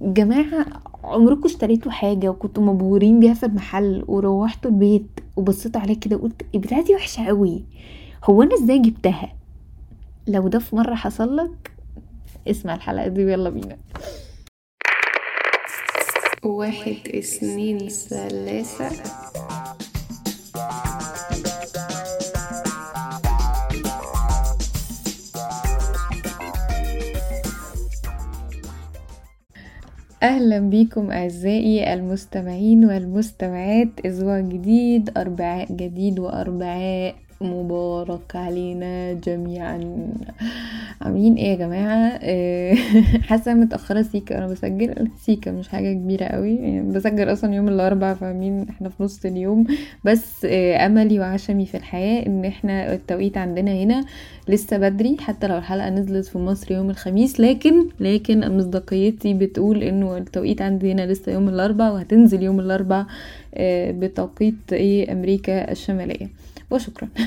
جماعة عمركم اشتريتوا حاجة وكنتوا مبهورين بيها في المحل وروحتوا البيت وبصيتوا عليها كده وقلت البتاعة دي وحشة قوي. هو أنا إزاي جبتها؟ لو ده في مرة حصلك اسمع الحلقة دي ويلا بينا. واحد اثنين ثلاثة. أهلا بيكم أعزائي المستمعين والمستمعات أسبوع جديد أربعاء جديد وأربعاء مبارك علينا جميعا. عاملين إيه يا جماعة؟ آه، حاسة متأخرة سيكا. أنا بسجل سيكا مش حاجة كبيرة قوي. يعني بسجل أصلا يوم الأربعاء فاهمين؟ إحنا في نص اليوم. بس آه، أملي وعشمي في الحياة إن إحنا التوقيت عندنا هنا لسه بدري. حتى لو الحلقة نزلت في مصر يوم الخميس. لكن لكن مصداقيتي بتقول إنه التوقيت عندي هنا لسه يوم الأربعاء وهتنزل يوم الأربعاء آه، بتوقيت إيه أمريكا الشمالية. وشكرا.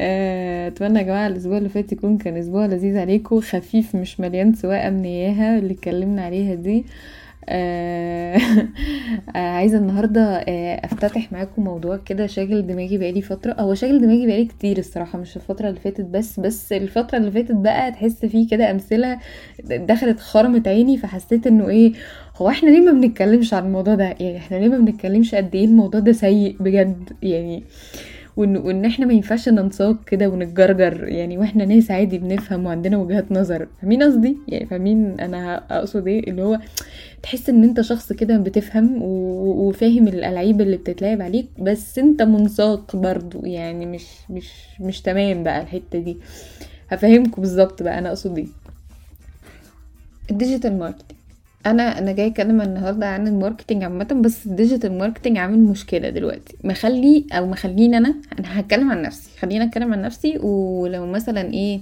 آه، أتمنى يا جماعة الأسبوع اللي فات يكون كان أسبوع لذيذ عليكم خفيف مش مليان سواقه من اياها اللي اتكلمنا عليها دي. آه عايزة النهارده آه أفتتح معاكم موضوع كده شاغل دماغي بقالي فترة. هو شاغل دماغي بقالي كتير الصراحة مش الفترة اللي فاتت بس بس الفترة اللي فاتت بقى تحس فيه كده أمثلة دخلت خرمت عيني فحسيت إنه إيه هو إحنا ليه ما بنتكلمش عن الموضوع ده؟ يعني إحنا ليه ما بنتكلمش قد إيه الموضوع ده سيء بجد؟ يعني وان, وإن إحنا ما ينفعش ننساق كده ونتجرجر يعني وإحنا ناس عادي بنفهم وعندنا وجهات نظر. فاهمين قصدي؟ يعني فاهمين أنا أقصد إيه؟ اللي هو تحس إن أنت شخص كده بتفهم وفاهم الألعاب اللي بتتلعب عليك بس أنت منساق برضو يعني مش مش مش تمام بقى الحتة دي. هفهمكم بالظبط بقى أنا أقصد إيه. ال digital marketing أنا أنا جاي اتكلم النهارده عن ال marketing عامه بس ال digital marketing عامل مشكلة دلوقتي. مخلي أو مخليني أنا أنا هتكلم عن نفسي. خليني اتكلم عن نفسي ولو مثلا إيه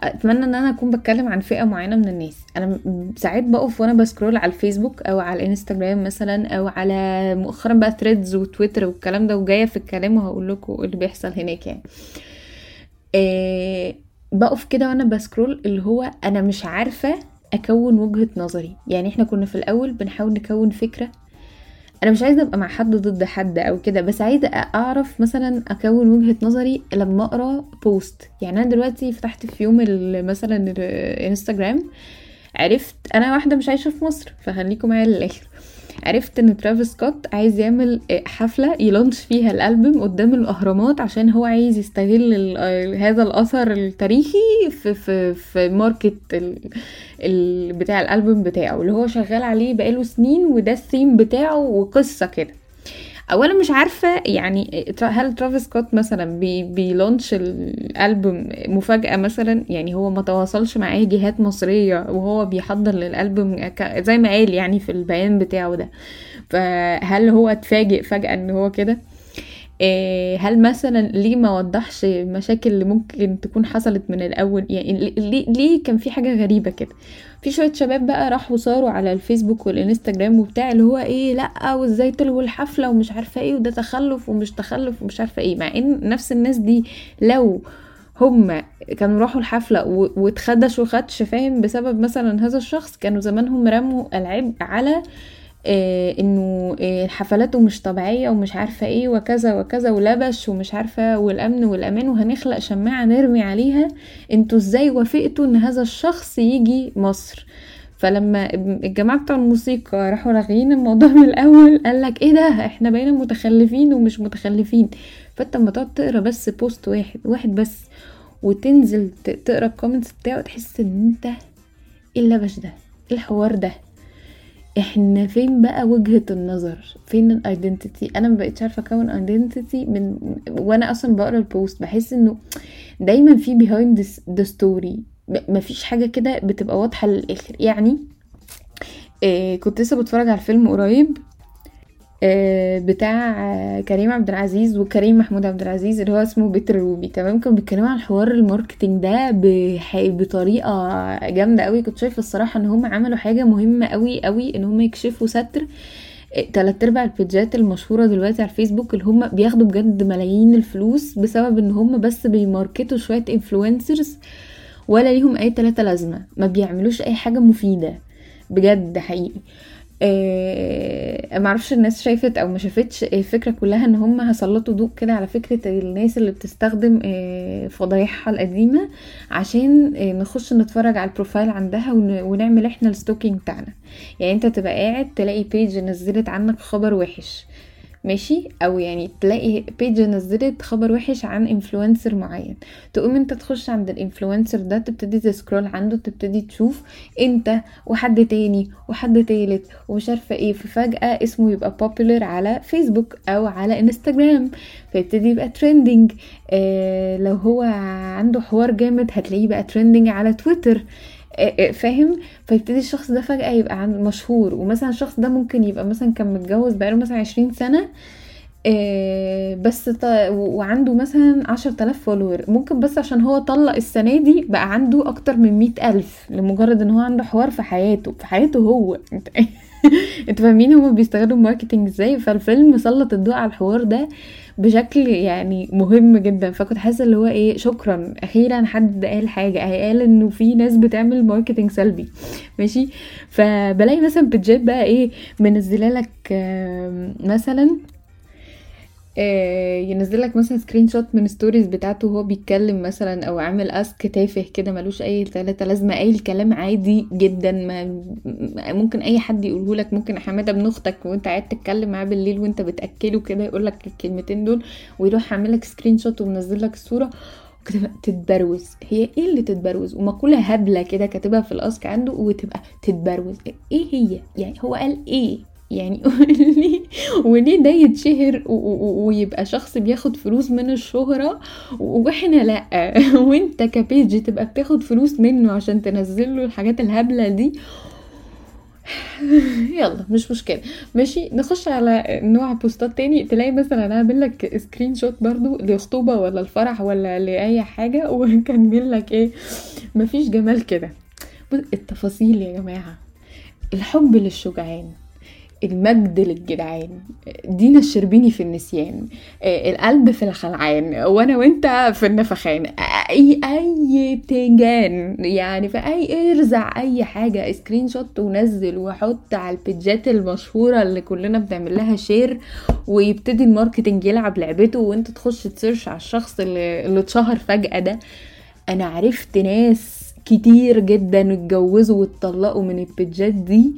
اتمنى ان أنا اكون بتكلم عن فئة معينة من الناس. أنا ساعات بقف وأنا ب scroll على الفيسبوك أو على الانستجرام مثلا أو على مؤخرا بقى ثريدز وتويتر والكلام ده وجاية في الكلام وهقول لكم اللي بيحصل هناك يعني. آه بقف كده وأنا ب scroll اللي هو أنا مش عارفة أكون وجهة نظري. يعني إحنا كنا في الأول بنحاول نكون فكرة. أنا مش عايزة أبقى مع حد ضد حد أو كده بس عايزة أعرف مثلا أكون وجهة نظري لما أقرأ post يعني أنا دلوقتي فتحت في يوم مثلا الإنستجرام عرفت أنا واحدة مش عايشة في مصر فخليكم معايا للآخر. عرفت إن ترافيس سكوت عايز يعمل حفلة يلونش فيها الألبوم قدام الأهرامات عشان هو عايز يستغل هذا الأثر التاريخي في في في market ال ال بتاع الألبوم بتاعه اللي هو شغال عليه بقاله سنين وده الثيم بتاعه وقصة كده. اولا مش عارفة يعني هل ترافيس سكوت مثلا بي بيلونش الألبوم مفاجأة مثلا؟ يعني هو ما تواصلش مع اي جهات مصرية وهو بيحضر للألبوم زي ما قال يعني في البيان بتاعه ده. فهل هو اتفاجئ فجأة إن هو كده؟ هل مثلا ليه ما وضحش المشاكل اللي ممكن تكون حصلت من الأول؟ يعني ليه, ليه كان في حاجة غريبة كده؟ في شوية شباب بقى راحوا صاروا على الفيسبوك والإنستجرام وبتاع اللي هو إيه لأ وإزاي تلغوا الحفلة ومش عارفة إيه وده تخلف ومش تخلف ومش عارفة إيه مع إن نفس الناس دي لو هم كانوا راحوا الحفلة و- واتخدشوا خدش فاهم؟ بسبب مثلا هذا الشخص كانوا زمانهم رموا العبء على إنه آه حفلاته مش طبيعية ومش عارفة إيه وكذا وكذا ولبش ومش عارفة والأمن والأمان وهنخلق شماعة نرمي عليها أنتوا إزاي وافقتوا إن هذا الشخص يجي مصر؟ فلما الجماعة بتوع الموسيقى راحوا لاغيين الموضوع من الأول قالك إيه ده؟ إحنا بقينا متخلفين ومش متخلفين. فأنت لما تقعد تقرا بس post واحد واحد بس وتنزل تقرا ال comments بتاعه تحس إن أنت إيه اللبش ده؟ إيه الحوار ده؟ إحنا فين بقى وجهة النظر؟ فين ال identity أنا ما بقتش عارفة أكون identity من وأنا أصلا بقرأ ال post بحس إنه دايما في the story. م- مفيش حاجة كده بتبقى واضحة للآخر. يعني إيه كنت لسه بتفرج على الفيلم قريب بتاع آه، كريم عبد العزيز وكريم محمود عبد العزيز اللي هو اسمه بيتر روبي. تمام؟ كانوا بيتكلموا عن حوار ال marketing ده بطريقة جامدة قوي كنت شايفة الصراحة إن هم عملوا حاجة مهمة قوي قوي إن هم يكشفوا ستر. آه، تلات أرباع ال pageات المشهورة دلوقتي على الفيسبوك اللي هم بياخدوا بجد ملايين الفلوس بسبب إن هم بس بي market وا شوية influencers ولا ليهم أي تلاتة لازمة. ما بيعملوش أي حاجة مفيدة. بجد حقيقي. آه معرفش الناس شافت أو ما شافتش الفكرة كلها ان هم هسلطوا ضوء كده على فكرة الناس اللي بتستخدم آه فضايحها القديمة عشان آه نخش نتفرج على ال profile عندها ون- ونعمل إحنا ال stalking بتاعنا. يعني انت تبقى قاعد تلاقي page نزلت عنك خبر وحش. ماشي؟ أو يعني تلاقي page نزلت خبر وحش عن influencer معين. تقوم أنت تخش عند ال influencer ده تبتدي ت scroll عنده تبتدي تشوف أنت وحد تاني وحد تالت ومش عارفة إيه. ففجأة اسمه يبقى popular على فيسبوك أو على انستجرام فيبتدي يبقى trending آه لو هو عنده حوار جامد هتلاقيه بقى trending على تويتر فاهم؟ فيبتدي الشخص ده فجأة يبقى عن- مشهور. ومثلا الشخص ده ممكن يبقى مثلا كان متجوز بقاله مثلا عشرين سنة آه، بس ط... وعنده مثلا عشر تلاف follower ممكن بس عشان هو طلق السنة دي بقى عنده أكتر من مئة ألف لمجرد إن هو عنده حوار في حياته في حياته هو. أنتوا فاهمين هما بيستخدموا ال marketing إزاي؟ فالفيلم سلط الضوء على الحوار ده بشكل يعني مهم جدا. فكنت حاسة اللي هو إيه شكرا. أخيرا حد قال حاجة. قال إنه في ناس بتعمل marketing سلبي. ماشي؟ فبلاقي مثلا page ات بقى إيه منزلة لك مثلا ينزل لك مثلا screenshot من stories بتاعته وهو بيتكلم مثلا أو عامل ask تافه كده ملوش أي تلاتة لازمه قايل كلام عادي جدا ما ممكن أي حد يقوله لك ممكن حمادة ابن أختك وأنت قاعد تتكلم معاه بالليل وأنت بتأكله كده يقول لك الكلمتين دول ويروح عامل لك screenshot ومنزل لك الصورة وكده تتبروز. هي إيه اللي تتبروز؟ ومقولة هبلة كده كاتبها في ال ask عنده وتبقى تتبروز. إيه هي؟ يعني هو قال إيه؟ يعني ليه وليه ده يتشهر ويبقى شخص بياخد فلوس من الشهرة وإحنا لأ. وانت ك page تبقى بتاخد فلوس منه عشان تنزل له الحاجات الهبلة دي. يلا مش مشكلة. ماشي نخش على نوع post ات تاني. تلاقي مثلا عامل لك screenshot برضو لخطوبة ولا الفرح ولا لأي حاجة. وكان بيقول لك إيه مفيش جمال كده. التفاصيل يا جماعة. الحب للشجعان. المجد للجدعان. دينا الشربيني في النسيان. آه، القلب في الخلعان. وأنا وانت في النفخان. اي أي بتنجان يعني في أي ارزع أي حاجة. screenshot ونزل وحط على ال page ات المشهورة اللي كلنا بنعمل لها share ويبتدي ال marketing يلعب لعبته. وانت تخش ت search على الشخص اللي, اللي اتشهر فجأة ده. أنا عرفت ناس كتير جدا اتجوزوا واتطلقوا من ال page ات دي.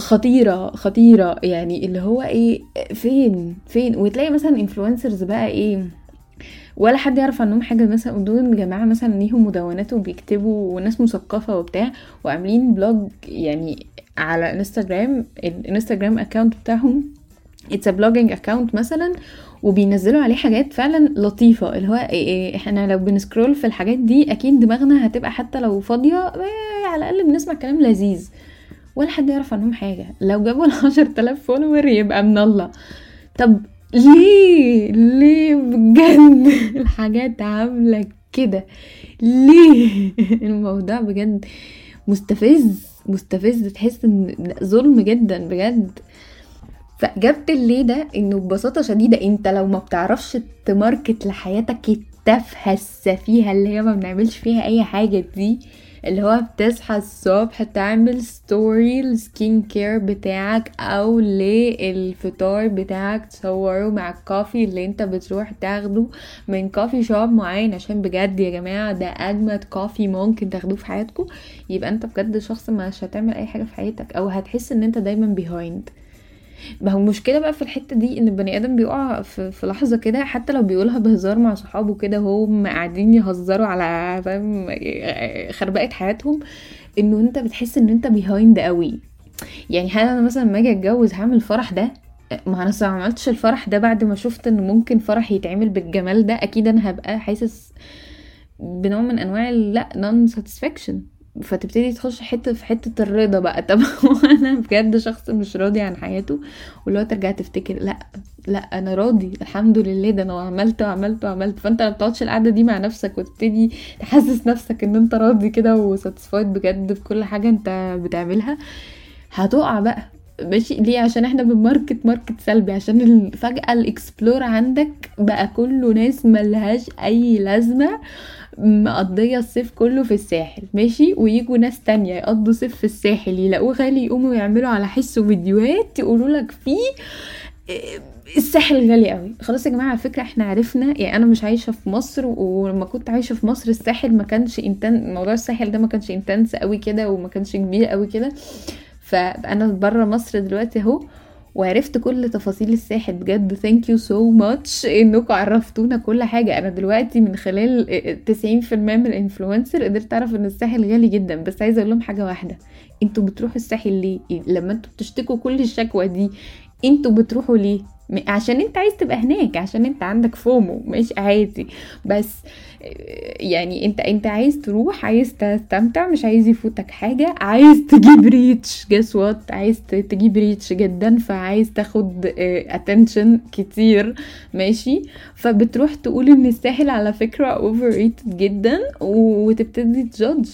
خطيرة خطيرة. يعني اللي هو إيه فين فين؟ وتلاقي مثلا influencers بقى إيه ولا حد يعرف عنهم حاجة مثلا. دول جماعة مثلا ليهم مدونات وبيكتبوا وناس مثقفة وبتاع وعاملين blog يعني على انستجرام الانستجرام account بتاعهم it's a blogging account مثلا وبينزلوا عليه حاجات فعلا لطيفة. اللي هو إيه إيه إحنا لو بن scroll في الحاجات دي أكيد دماغنا هتبقى حتى لو فاضية إيه على الأقل بنسمع كلام لذيذ. ولا حد يعرف عنهم حاجة. لو جابوا ال 10000 follower يبقى من الله. طب ليه؟ ليه بجد؟ الحاجات عاملة كده. ليه؟ الموضوع بجد مستفز. مستفز. تحس إن ظلم جدا بجد. فإجابة الليه ده إنه ببساطة شديدة أنت لو ما بتعرفش ت market لحياتك التافهة السفيهة اللي هي ما بنعملش فيها أي حاجة دي اللي هو بتصحى الصبح تعمل story ال skin care بتاعك أو للفطار بتاعك تصوره مع ال coffee اللي انت بتروح تاخده من coffee shop معين. عشان بجد يا جماعة ده أجمد coffee ممكن تاخدوه في حياتكم. يبقى انت بجد شخص مش هتعمل أي حاجة في حياتك أو هتحس إن انت دايما behind ما هو المشكلة بقى في الحتة دي إن البني آدم بيقع في, في لحظة كده حتى لو بيقولها بهزار مع صحابه كده وهم قاعدين يهزروا على فاهم خربقة حياتهم إنه أنت بتحس إن أنت behind قوي. يعني هل أنا مثلا لما أجي أتجوز هعمل الفرح ده؟ ما أنا ما عملتش الفرح ده بعد ما شفت إن ممكن فرح يتعمل بالجمال ده أكيد أنا هبقى حاسس بنوع من أنواع لأ نون ساتسفاكشن فتبتدي تخش حتة في حتة الرضا بقى. طب هو أنا بجد شخص مش راضي عن حياته؟ هو ترجع تفتكر لأ لأ أنا راضي الحمد لله ده أنا عملت وعملت وعملت. فأنت ما بتقعدش القعدة دي مع نفسك وتبتدي تحسس نفسك إن أنت راضي كده وساتسفايد بجد في كل حاجة أنت بتعملها. هتقع بقى. ماشي؟ ليه؟ عشان إحنا بن market market سلبي. عشان فجأة ال explore عندك بقى كله ناس ملهاش أي لازمة مقضية الصيف كله في الساحل ماشي؟ ويجوا ناس تانية يقضوا صيف في الساحل يلاقوه غالي يقوموا يعملوا على حسه فيديوهات يقولوا لك فيه إيه، الساحل غالي قوي خلاص يا جماعة على فكرة إحنا عرفنا يعني أنا مش عايشة في مصر ولما كنت عايشة في مصر الساحل ما كانش intense موضوع الساحل ده ما كانش intense قوي كده وما كانش كبير قوي كده. فأنا بره مصر دلوقتي أهو وعرفت كل تفاصيل الساحل. بجد thank you so much إنكم عرفتونا كل حاجة. أنا دلوقتي من خلال 90% من ال influencer قدرت أعرف إن الساحل غالي جدا. بس عايزة أقول لهم حاجة واحدة. أنتوا بتروحوا الساحل ليه؟ لما أنتوا بتشتكوا كل الشكوى دي أنتوا بتروحوا ليه؟ عشان انت عايز تبقى هناك عشان انت عندك FOMO مش عادي. بس آه، يعني انت انت عايز تروح عايز تستمتع مش عايز يفوتك حاجة عايز تجيب reach guess what عايز تجيب reach جدا فعايز تاخد attention كتير ماشي. فبتروح تقول إن الساحل على فكرة overrated جدا وتبتدي ت judge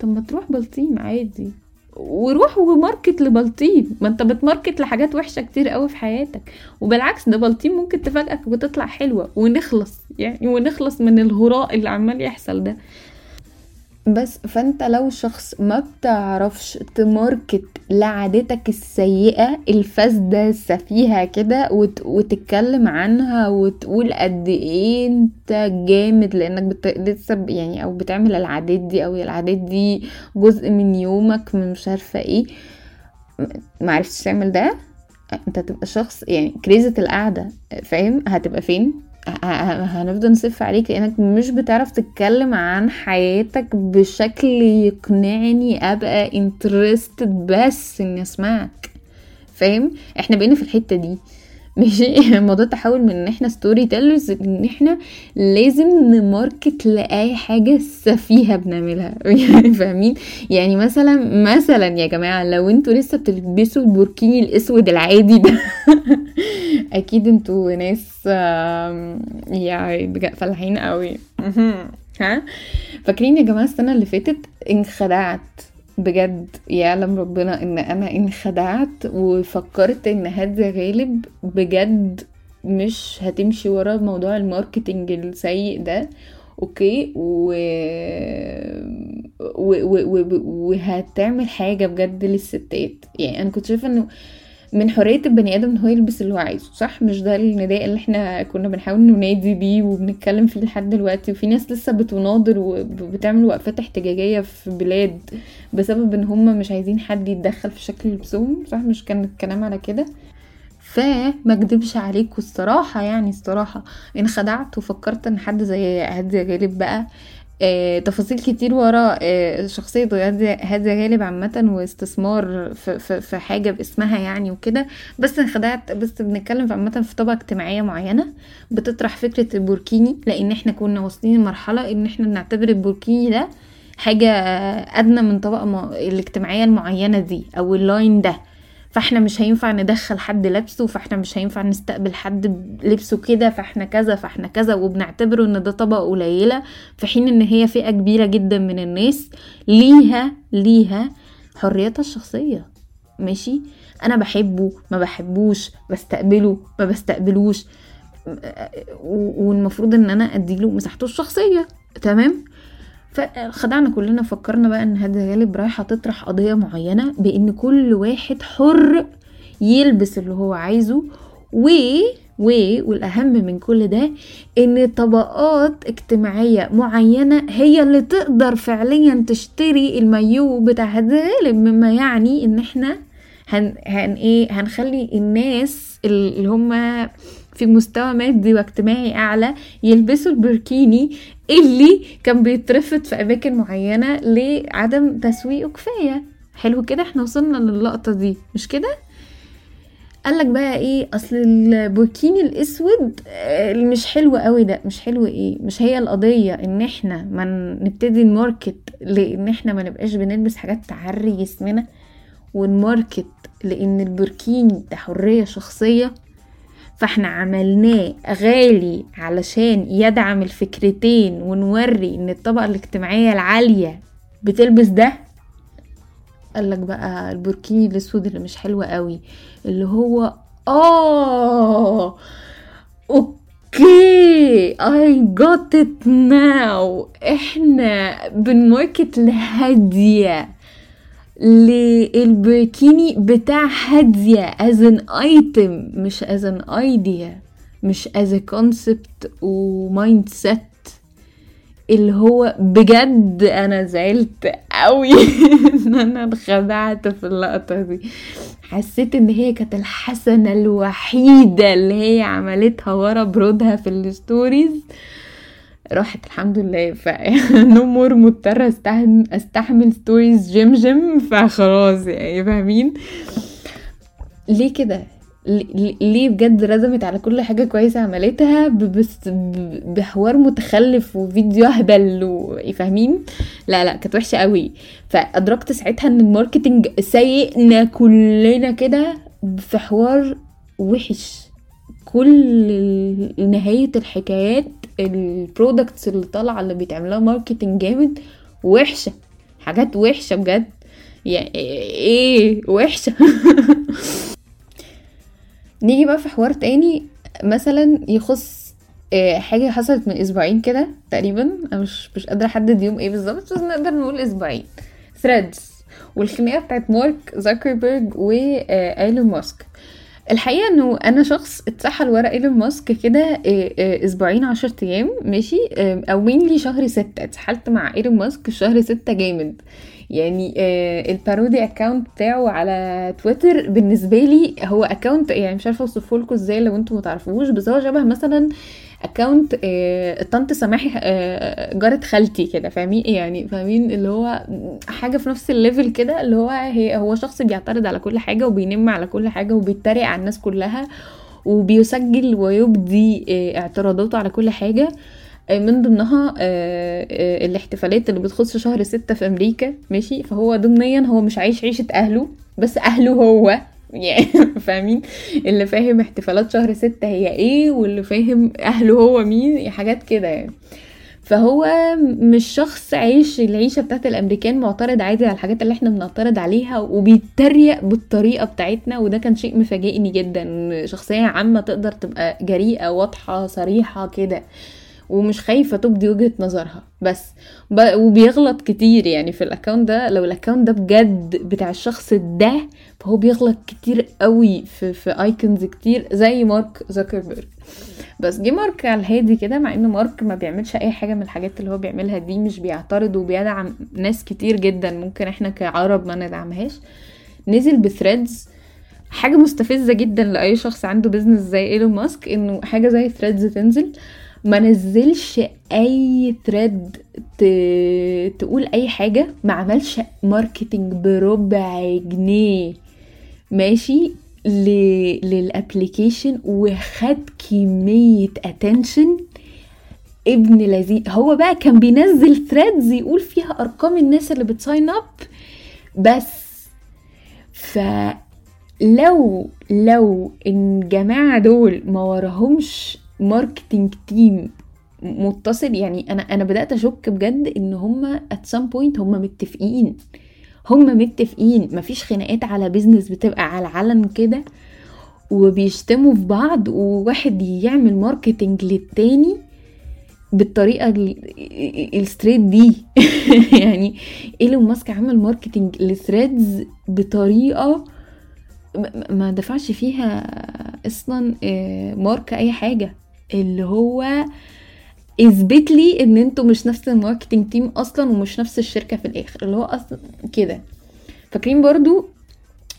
طب ما تروح بلطيم عادي. وروح و market لبلطيم. ما انت بت market لحاجات وحشة كتير قوي في حياتك. وبالعكس ده بلطيم ممكن تفاجئك وتطلع حلوة ونخلص يعني ونخلص من الهراء اللي عمال يحصل ده. بس فانت لو شخص ما بتعرفش ت market لعادتك السيئة الفاسدة السفيهة كده وت... وتتكلم عنها وتقول قد إيه انت جامد لأنك بت... لسه يعني أو بتعمل العادات دي أو العادات دي جزء من يومك من مش عارفة إيه. معرفتش تعمل ده؟ أنت هتبقى شخص يعني كريزة القعدة فاهم؟ هتبقى فين؟ هنفضل نصف عليك لأنك مش بتعرف تتكلم عن حياتك بشكل يقنعني أبقى انترستد بس إني أسمعك. فاهم؟ إحنا بقينا في الحتة دي. ماشي؟ الموضوع تحول من إن إحنا storytellers إن إحنا لازم ن market لأي حاجة سفيهة بنعملها. يعني فاهمين؟ يعني مثلا مثلا يا جماعة لو أنتوا لسه بتلبسوا البوركيني الأسود العادي ده أكيد أنتوا ناس يعني فلاحين قوي. ها؟ فاكرين يا جماعة السنة اللي فاتت انخدعت. بجد يعلم ربنا إن أنا انخدعت وفكرت إن هادية غالب بجد مش هتمشي ورا موضوع ال marketing السيء ده. okay؟ و... و... و... و... وهتعمل حاجة بجد للستات. يعني أنا كنت شايفة إنه من حرية البني آدم إن هو يلبس اللي هو عايزه صح؟ مش ده النداء اللي إحنا كنا بنحاول ننادي بيه وبنتكلم فيه لحد دلوقتي. وفي ناس لسه بتناضل وبتعمل وقفات احتجاجية في بلاد بسبب إن هم مش عايزين حد يتدخل في شكل لبسهم صح؟ مش كان الكلام على كده. فما اكدبش عليكم الصراحة يعني الصراحة انخدعت وفكرت إن حد زي هادية غالب بقى آه، تفاصيل كتير ورا آه، شخصية هادية هادية غالب عامة واستثمار في, حاجة باسمها يعني وكده. بس انخدعت بس بنتكلم عامة في طبقة اجتماعية معينة بتطرح فكرة البوركيني لأن إحنا كنا واصلين لمرحلة إن إحنا نعتبر البوركيني ده حاجة أدنى من طبقة الاجتماعية المعينة دي أو اللاين ده. فاحنا مش هينفع ندخل حد لبسه فاحنا مش هينفع نستقبل حد بلبسه كده فاحنا كذا فاحنا كذا وبنعتبره إن ده طبقة قليلة في حين إن هي فئة كبيرة جدا من الناس. ليها ليها حريتها الشخصية. ماشي؟ أنا بحبه ما بحبوش بستقبله ما بستقبلوش. والمفروض إن أنا أديله مساحته الشخصية. تمام؟ فخدعنا كلنا فكرنا بقى إن هادي غالب رايحة تطرح قضية معينة بإن كل واحد حر يلبس اللي هو عايزه. و و والأهم من كل ده إن طبقات اجتماعية معينة هي اللي تقدر فعليا تشتري المايو بتاع غالب مما يعني إن إحنا هن, هن إيه هنخلي الناس اللي هم في مستوى مادي واجتماعي أعلى يلبسوا البركيني. اللي كان بيترفض في أماكن معينة لعدم تسويقه كفاية. حلو كده إحنا وصلنا للقطة دي مش كده؟ قالك بقى إيه أصل البوركيني الأسود آه، مش حلو قوي ده مش حلو إيه مش هي القضية إن إحنا ما نبتدي ن market لأن إحنا ما نبقاش بنلبس حاجات تعري جسمنا ون market لأن البوركيني ده حرية شخصية. فاحنا عملناه غالي علشان يدعم الفكرتين ونوري إن الطبقة الاجتماعية العالية بتلبس ده. قالك بقى البوركيني الأسود اللي مش حلو قوي اللي هو آه okay I got it now. إحنا بن market لهادية للبركيني بتاع هادية as an item مش as an idea مش as a concept و mindset اللي هو بجد أنا زعلت قوي إن أنا اتخدعت في اللقطة دي. حسيت إن هي كانت الحسنة الوحيدة اللي هي عملتها ورا برودها في ال stories. راحت الحمد لله. ف no more مضطرة استحمل أستحمل stories جيم جيم فخلاص يعني فاهمين؟ ليه كده؟ ليه بجد رزمت على كل حاجة كويسة عملتها بس بحوار متخلف وفيديو أهبل وفاهمين لا لا كانت وحشة قوي فأدركت ساعتها إن ال marketing سيئنا كلنا كده في حوار وحش. كل نهاية الحكايات ال products اللي طالعة اللي بيتعملها marketing جامد وحشة. حاجات وحشة بجد. يعني إيه وحشة. نيجي بقى في حوار تاني. مثلا يخص آه، حاجة حصلت من أسبوعين كده تقريبا. أنا مش مش قادرة أحدد يوم إيه بالظبط بس نقدر نقول أسبوعين. Threads والخناقة بتاعت مارك زاكربيرج وايلون ماسك. الحقيقة إنه أنا شخص اتسحل ورا إيلون ماسك كده آه، آه، أسبوعين عشر أيام ماشي؟ أو mainly شهر ستة. اتسحلت مع إيلون ماسك شهر ستة جامد. يعني آه، ال parody account بتاعه على تويتر بالنسبة لي هو account يعني مش عارفة أوصفه لكم إزاي لو أنتم متعرفوش بس هو شبه مثلا account طنط سماحي جارة خالتي كده فاهمين؟ يعني فاهمين؟ اللي هو حاجة في نفس ال level كده اللي هو هي هو شخص بيعترض على كل حاجة وبينم على كل حاجة وبيتريق على الناس كلها وبيسجل ويبدي آه، اعتراضاته على كل حاجة. آه، من ضمنها آه، الاحتفالات اللي بتخص شهر ستة في أمريكا ماشي؟ فهو ضمنيا هو مش عايش عيشة أهله بس أهله هو. يعني فاهمين؟ اللي فاهم احتفالات شهر ستة هي إيه واللي فاهم أهله هو مين حاجات كده يعني. فهو مش شخص عايش العيشة بتاعت الأمريكان معترض عادي على الحاجات اللي إحنا بنعترض عليها وبيتريق بالطريقة بتاعتنا وده كان شيء مفاجئني جدا. إن شخصية عامة تقدر تبقى جريئة واضحة صريحة كده. ومش خايفة تبدي وجهة نظرها. بس. وبيغلط كتير يعني في ال account ده. لو ال account ده بجد بتاع الشخص ده فهو بيغلط كتير قوي في في icons كتير زي مارك زوكربيرج. بس جه مارك على الهادي كده مع ان مارك ما بيعملش أي حاجة من الحاجات اللي هو بيعملها دي مش بيعترض وبيدعم ناس كتير جدا ممكن إحنا كعرب ما ندعمهاش. نزل بثريدز حاجة مستفزة جدا لأي شخص عنده business زي إيلون ماسك إنه حاجة زي ثريدز تنزل. ما نزلش أي thread ت... تقول أي حاجة ما عملش marketing بربع جنيه. ماشي؟ ل... لل application وخد كمية attention ابن لذيذ هو بقى كان بينزل ثريدز يقول فيها أرقام الناس اللي بت sign up بس فلو لو الجماعه دول ما وراهمش marketing team متصل. يعني أنا أنا بدأت أشك بجد إن هما at some point هما متفقين. هما متفقين. مفيش خناقات على business بتبقى على علن كده وبيشتموا في بعض وواحد يعمل marketing للتاني بالطريقة ال straight دي. يعني إيلون ماسك عمل marketing لثريدز بطريقة ما دفعش فيها أصلا آه، مارك أي حاجة. اللي هو اثبت لي ان أنتوا مش نفس ال marketing team أصلا ومش نفس الشركة في الآخر اللي هو أصلا كده. فاكرين برضو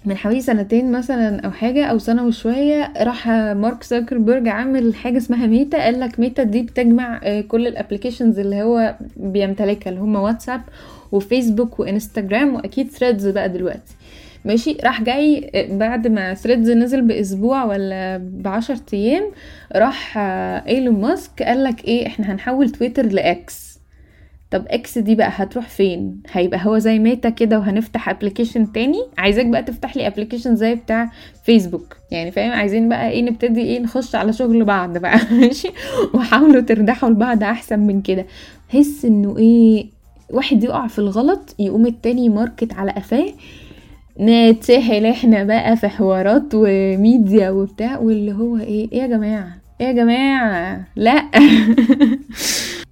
من حوالي سنتين مثلا أو حاجة أو سنة وشوية راح مارك زوكربيرج عامل حاجة اسمها ميتا قال لك ميتا دي بتجمع آه، كل ال applications اللي هو بيمتلكها اللي هم واتساب وفيسبوك وانستجرام وأكيد ثريدز بقى دلوقتي. ماشي؟ راح جاي آه، بعد ما ثريدز نزل بأسبوع ولا بعشر أيام راح آه، إيلون ماسك قال لك إيه إحنا هنحول تويتر ل X طب X دي بقى هتروح فين؟ هيبقى هو زي ميتا كده وهنفتح application تاني؟ عايزاك بقى تفتح لي application زي بتاع فيسبوك يعني فاهم؟ عايزين بقى إيه نبتدي إيه نخش على شغل بعض بقى. ماشي؟ وحاولوا تردحوا لبعض أحسن من كده. حس إنه إيه واحد يقع في الغلط يقوم التاني market على قفاه نتسحل إحنا بقى في حوارات وميديا وبتاع واللي هو إيه إيه يا جماعة؟ إيه يا جماعة؟ لأ.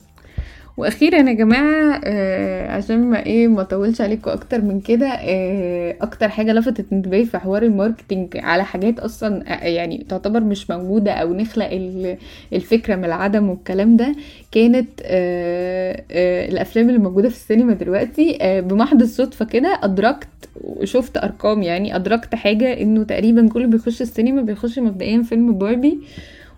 وأخيرا يا جماعة آه عشان ما إيه ما أطولش عليكم أكتر من كده آه أكتر حاجة لفتت انتباهي في حوار ال marketing على حاجات أصلا آه يعني تعتبر مش موجودة أو نخلق ال- الفكرة من العدم والكلام ده كانت آه آه الأفلام اللي موجودة في السينما دلوقتي آه بمحض الصدفة كده أدركت وشفت أرقام يعني أدركت حاجة إنه تقريبا كل بيخش السينما بيخش مبدئيا فيلم باربي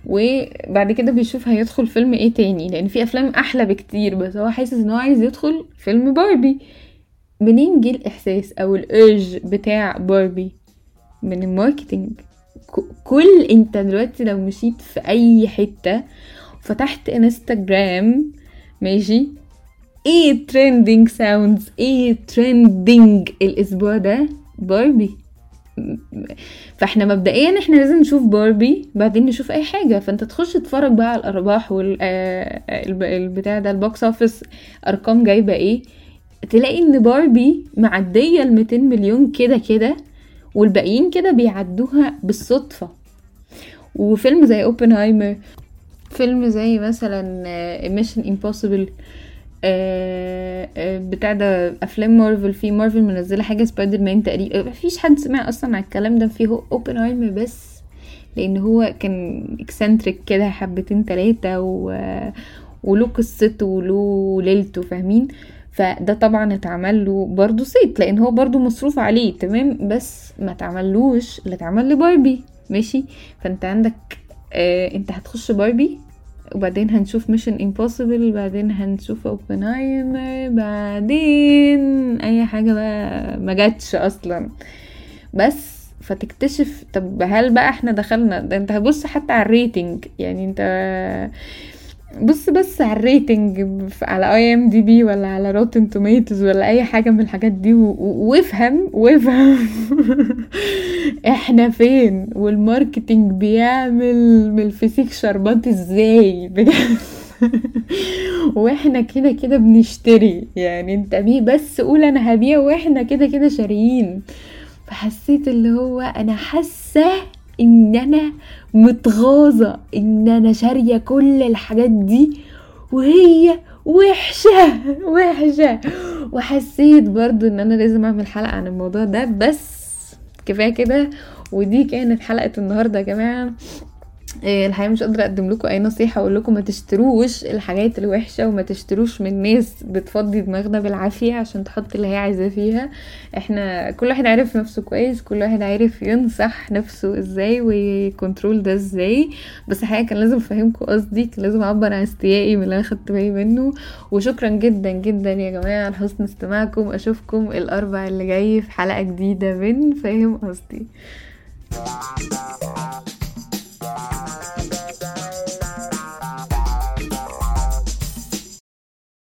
وبعد كده بيشوف هيدخل فيلم إيه تاني لأن في أفلام أحلى بكتير بس هو حاسس إن هو عايز يدخل فيلم باربي. منين جه الإحساس أو الإرج بتاع باربي؟ من ال marketing. كل أنت دلوقتي لو مشيت في أي حتة فتحت إنستجرام ماشي إيه trending sounds إيه trending الأسبوع ده؟ باربي. فاحنا مبدئيا إحنا لازم نشوف باربي بعدين نشوف أي حاجة. فأنت تخش تتفرج بقى على الأرباح والبتاع ده ال box office أرقام جايبة إيه؟ تلاقي إن باربي معدية ال 200 مليون كده كده والباقيين كده بيعدوها بالصدفة. وفيلم زي اوبنهايمر فيلم زي مثلا Mission Impossible بتاع ده أفلام مارفل. في مارفل منزلة حاجة سبايدر مان تقريبا مفيش حد سمع أصلا عن الكلام ده. فيه أوبنهايمر بس لأن هو كان eccentric كده حبتين تلاتة و... وله قصته وله ليلته فاهمين؟ فده طبعا اتعمل له برضه صيت لأن هو برضه مصروف عليه تمام؟ بس ما اتعملوش اللي اتعمل لباربي. ماشي؟ فأنت عندك آه أنت هتخش باربي وبعدين هنشوف Mission Impossible بعدين هنشوف اوبنهايمر بعدين أي حاجة بقى ما جاتش أصلا. بس فتكتشف طب هل بقى إحنا دخلنا؟ ده أنت هبص حتى على ال rating يعني أنت بص بس على ال rating على IMDb ولا على Rotten Tomatoes ولا أي حاجة من الحاجات دي وافهم وافهم إحنا فين وال marketing بيعمل من الفسيخ شربات إزاي بجد؟ وإحنا كده كده بنشتري يعني أنت بيع بس قول أنا هبيع وإحنا كده كده شاريين. فحسيت اللي هو أنا حاسة إن أنا متغاظة إن أنا شارية كل الحاجات دي وهي وحشة وحشة. وحسيت برضو إن أنا لازم أعمل حلقة عن الموضوع ده بس كفاية كده. ودي كانت حلقة النهارده يا جماعة. الحقيقة مش قادرة أقدم لكم أي نصيحة أقول لكم ما تشتروش الحاجات الوحشة وما تشتروش من ناس بتفضي دماغنا بالعافية عشان تحط اللي هي عايزاه فيها. إحنا كل واحد عارف نفسه كويس كل واحد عارف ينصح نفسه إزاي ويكنترول ده إزاي. بس الحقيقة كان لازم أفهمكم قصدي كان لازم أعبر عن استيائي من اللي أنا خدت بالي منه. وشكرا جدا جدا يا جماعة على حسن استماعكم. أشوفكم الأربع اللي جاي في حلقة جديدة من فاهم قصدي.